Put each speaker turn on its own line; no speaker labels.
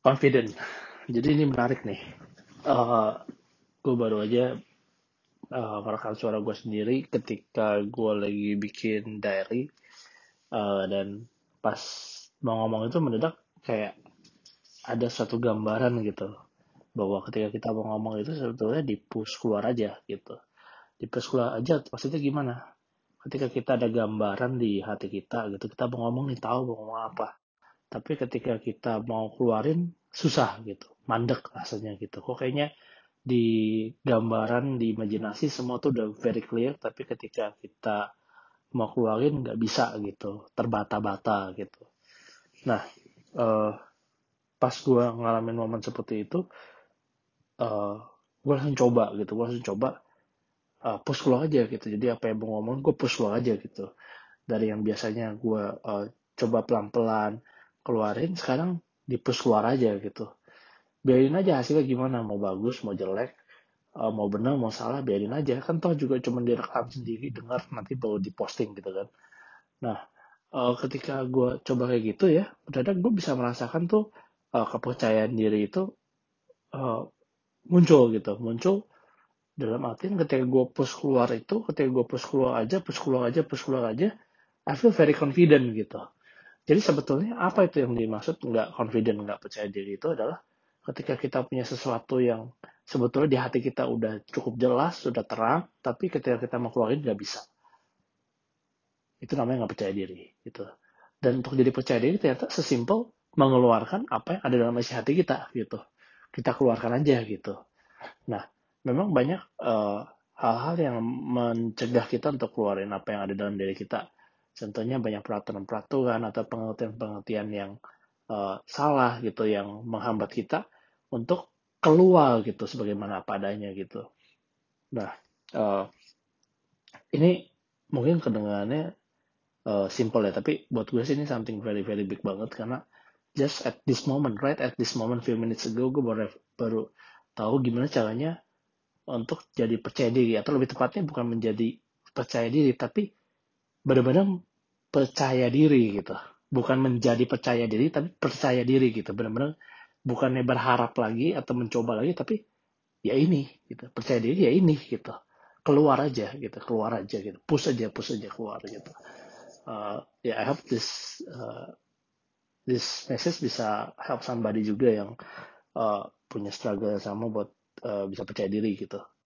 confident. Jadi ini menarik nih. Uh, gue baru aja uh, merekam suara gue sendiri ketika gue lagi bikin diary. Uh, dan pas mau ngomong itu mendadak kayak ada satu gambaran gitu. Bahwa ketika kita mau ngomong itu sebetulnya di push keluar aja gitu. Di push keluar aja maksudnya gimana? Ketika kita ada gambaran di hati kita gitu kita mau ngomong nih tahu mau ngomong apa tapi ketika kita mau keluarin susah gitu. Mandek rasanya gitu. Kok kayaknya di gambaran di imajinasi semua tuh udah very clear tapi ketika kita mau keluarin nggak bisa gitu. Terbata-bata gitu. Nah uh, pas gue ngalamin momen seperti itu uh, eh, gue langsung coba gitu. Gue langsung coba uh, push keluar aja gitu. Jadi apa yang mau ngomong gue push keluar aja gitu. Dari yang biasanya gue uh, coba pelan-pelan keluarin sekarang di push keluar aja gitu. Biarin aja hasilnya gimana mau bagus mau jelek uh, mau benar mau salah biarin aja. Kan toh juga cuma direkam sendiri dengar nanti baru diposting gitu kan. Nah uh, ketika gue coba kayak gitu ya mendadak gue bisa merasakan tuh uh, kepercayaan diri itu muncul gitu muncul. Dalam artian ketika gue push keluar itu ketika gue push keluar aja push keluar aja push keluar aja I feel very confident gitu jadi sebetulnya apa itu yang dimaksud nggak confident nggak percaya diri itu adalah ketika kita punya sesuatu yang sebetulnya di hati kita udah cukup jelas, sudah terang, tapi ketika kita mau keluarin nggak bisa. Itu namanya nggak percaya diri. Gitu. Dan untuk jadi percaya diri ternyata sesimpel mengeluarkan apa yang ada dalam isi hati kita. gitu. Kita keluarkan aja gitu. Nah, memang banyak eh, hal-hal yang mencegah kita untuk keluarin apa yang ada dalam diri kita. Contohnya banyak peraturan-peraturan atau pengertian-pengertian yang uh, salah gitu yang menghambat kita untuk keluar gitu sebagaimana apa adanya gitu. Nah, uh, ini mungkin kedengarannya uh, simple ya, tapi buat gue sih ini something very very big banget karena just at this moment, right at this moment, few minutes ago gue baru baru tahu gimana caranya untuk jadi percaya diri atau lebih tepatnya bukan menjadi percaya diri tapi benar-benar percaya diri gitu. Bukan menjadi percaya diri tapi percaya diri gitu. Benar-benar bukannya berharap lagi atau mencoba lagi tapi ya ini gitu. Percaya diri ya ini gitu. Keluar aja gitu keluar aja gitu. Push aja push aja keluar gitu. Uh, ya yeah, I hope this uh, this message bisa help somebody juga yang uh, punya struggle sama buat uh, bisa percaya diri gitu